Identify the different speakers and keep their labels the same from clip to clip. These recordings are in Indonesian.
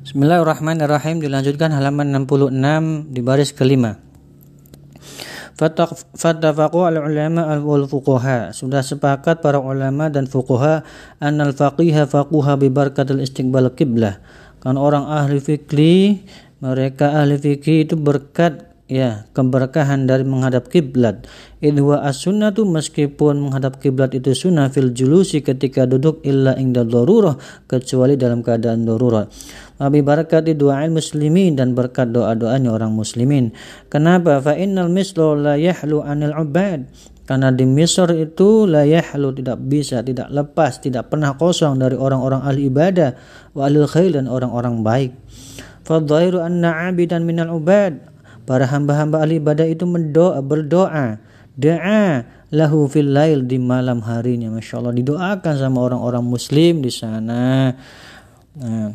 Speaker 1: Bismillahirrahmanirrahim dilanjutkan halaman 66 di baris kelima. Fattafaqu al-ulama wal fuqaha. Sudah sepakat para ulama dan fuqaha annal faqiha faquha bi barakatil istiqbal qiblah. Kan orang ahli fikih, mereka ahli fikih itu berkat ya keberkahan dari menghadap kiblat idwa as-sunnatu meskipun menghadap kiblat itu sunnah fil julusi ketika duduk illa ingda darurah kecuali dalam keadaan darurat Abi barakati doa muslimin dan berkat doa-doanya orang muslimin. Kenapa? Fa innal mislu la yahlu anil ubad. Karena di Misr itu la yahlu tidak bisa, tidak lepas, tidak pernah kosong dari orang-orang ahli ibadah wa ahli khair dan orang-orang baik. Fadhairu anna abidan minal ubad para hamba-hamba ahli ibadah itu mendoa, berdoa doa lahu fil lail di malam harinya Masya Allah didoakan sama orang-orang muslim di sana nah.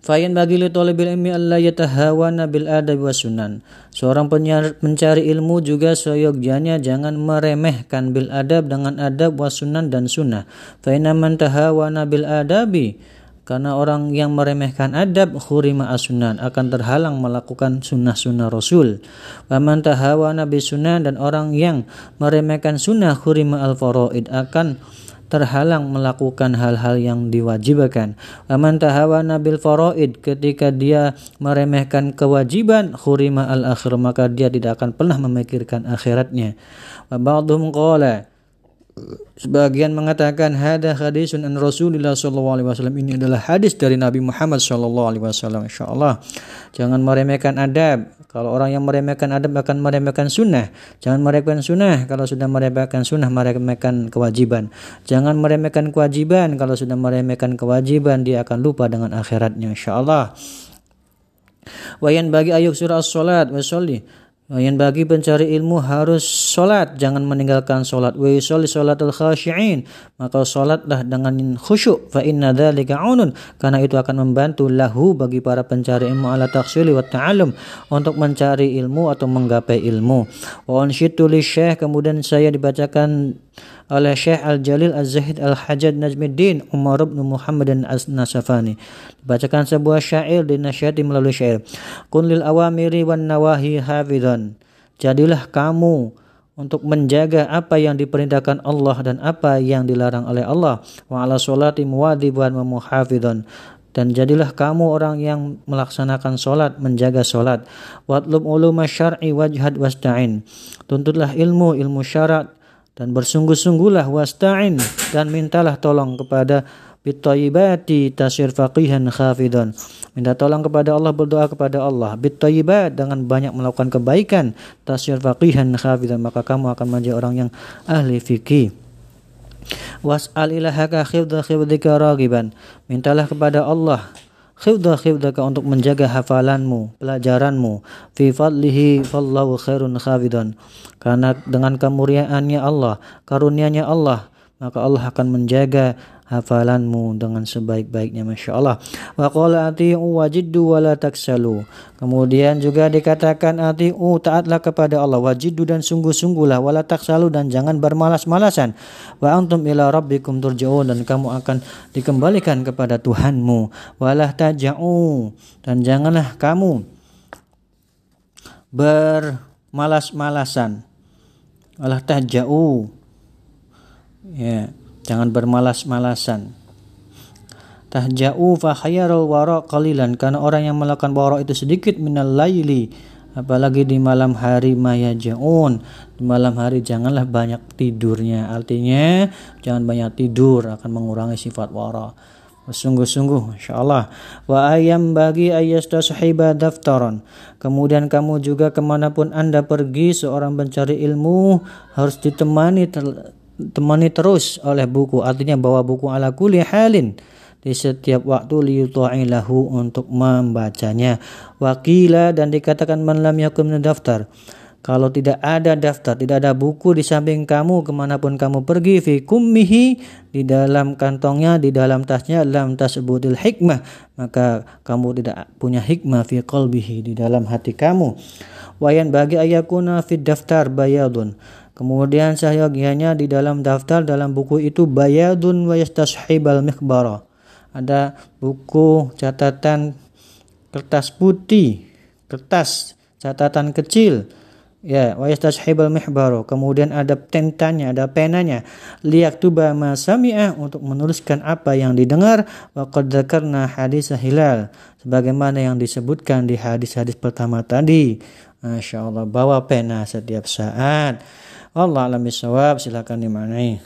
Speaker 1: Fayan bagi li talibil ilmi alla yatahawana bil adab wa sunan. Seorang pencari ilmu juga seyogyanya jangan meremehkan bil adab dengan adab wa sunan dan sunnah. Fa man tahawana bil adabi karena orang yang meremehkan adab khurima asunan akan terhalang melakukan sunnah-sunnah Rasul. Waman tahawa nabi sunnah dan orang yang meremehkan sunnah khurima al faraid akan terhalang melakukan hal-hal yang diwajibkan. Waman tahawa nabil faraid ketika dia meremehkan kewajiban khurima al akhir maka dia tidak akan pernah memikirkan akhiratnya. Wa ba'dhum Sebagian mengatakan hadis hadisun an Rasulullah sallallahu ini adalah hadis dari Nabi Muhammad wasallam insyaallah. Jangan meremehkan adab. Kalau orang yang meremehkan adab akan meremehkan sunnah. Jangan meremehkan sunnah. Kalau sudah meremehkan sunnah meremehkan kewajiban. Jangan meremehkan kewajiban. Kalau sudah meremehkan kewajiban dia akan lupa dengan akhiratnya insyaallah. Wayan bagi ayuk surah as-salat wa yang bagi pencari ilmu harus solat, jangan meninggalkan solat. Wa yusalli salatul khashi'in. Maka solatlah dengan khusyuk. Fa inna dzalika unun. Karena itu akan membantu lahu bagi para pencari ilmu ala taksili wa ta'alum. Untuk mencari ilmu atau menggapai ilmu. Wa ansyitu li syekh. Kemudian saya dibacakan oleh Syekh Al-Jalil Az-Zahid Al-Hajjaj Najmuddin Umar bin Muhammad dan As-Nasafani. Dibacakan sebuah syair dinasyati melalui syair. Kun lil awamiri wan nawahi hafidhan. Jadilah kamu untuk menjaga apa yang diperintahkan Allah dan apa yang dilarang oleh Allah. Wa ala sholati muwadiban wa muhafidhan dan jadilah kamu orang yang melaksanakan solat, menjaga solat. Watlub uluma syar'i wajhad wasta'in. Tuntutlah ilmu, ilmu syarat, dan bersungguh-sungguhlah wasta'in dan mintalah tolong kepada bitayyibati tasir faqihan khafidun minta tolong kepada Allah berdoa kepada Allah. Bitayyibat dengan banyak melakukan kebaikan tasir faqihan khafidun maka kamu akan menjadi orang yang ahli fikih. Was'al ilahaka khifdha khifdhika ragiban. Mintalah kepada Allah khifdha khifdhaka untuk menjaga hafalanmu, pelajaranmu. Fi fadlihi fallahu khairun khafidan. Karena dengan kemuliaannya Allah, karunianya Allah, maka Allah akan menjaga hafalanmu dengan sebaik-baiknya Masya Allah. Wa ati'u wajiddu kemudian juga dikatakan ati'u taatlah kepada Allah. Wajiddu dan sungguh-sungguhlah wa la taksalu dan jangan bermalas-malasan. Wa antum ila rabbikum turja'un dan kamu akan dikembalikan kepada Tuhanmu. Wa la taja'u dan janganlah kamu bermalas-malasan. Allah taja'u. Ya Jangan bermalas-malasan. Tahja'u fa wara qalilan. Karena orang yang melakukan wara itu sedikit minal apalagi di malam hari mayajaun di malam hari janganlah banyak tidurnya. Artinya jangan banyak tidur akan mengurangi sifat wara. Sungguh-sungguh insyaallah wa ayam bagi ayasta sahiba daftaran. Kemudian kamu juga ke mana pun anda pergi seorang pencari ilmu harus ditemani temani terus oleh buku artinya bawa buku ala kulli halin di setiap waktu liyuta'ilahu untuk membacanya wakila dan dikatakan man lam yakum daftar kalau tidak ada daftar, tidak ada buku di samping kamu ke mana pun kamu pergi, fi kummihi di dalam kantongnya, di dalam tasnya, dalam tas sebudil hikmah, maka kamu tidak punya hikmah fi qalbihi di dalam hati kamu. Wayan bagi ayakuna fi daftar bayadun. Kemudian sahyogianya di dalam daftar dalam buku itu bayadun wa yastashibal mikhbara. ada buku catatan kertas putih, kertas catatan kecil. Ya, wa yastashhibul mihbaru. Kemudian ada tentanya, ada penanya. Liyaktuba ma sami'a untuk menuliskan apa yang didengar wa qad dzakarna hadis hilal sebagaimana yang disebutkan di hadis-hadis pertama tadi. Masya Allah bawa pena setiap saat. Allah alam bisawab silakan dimanai.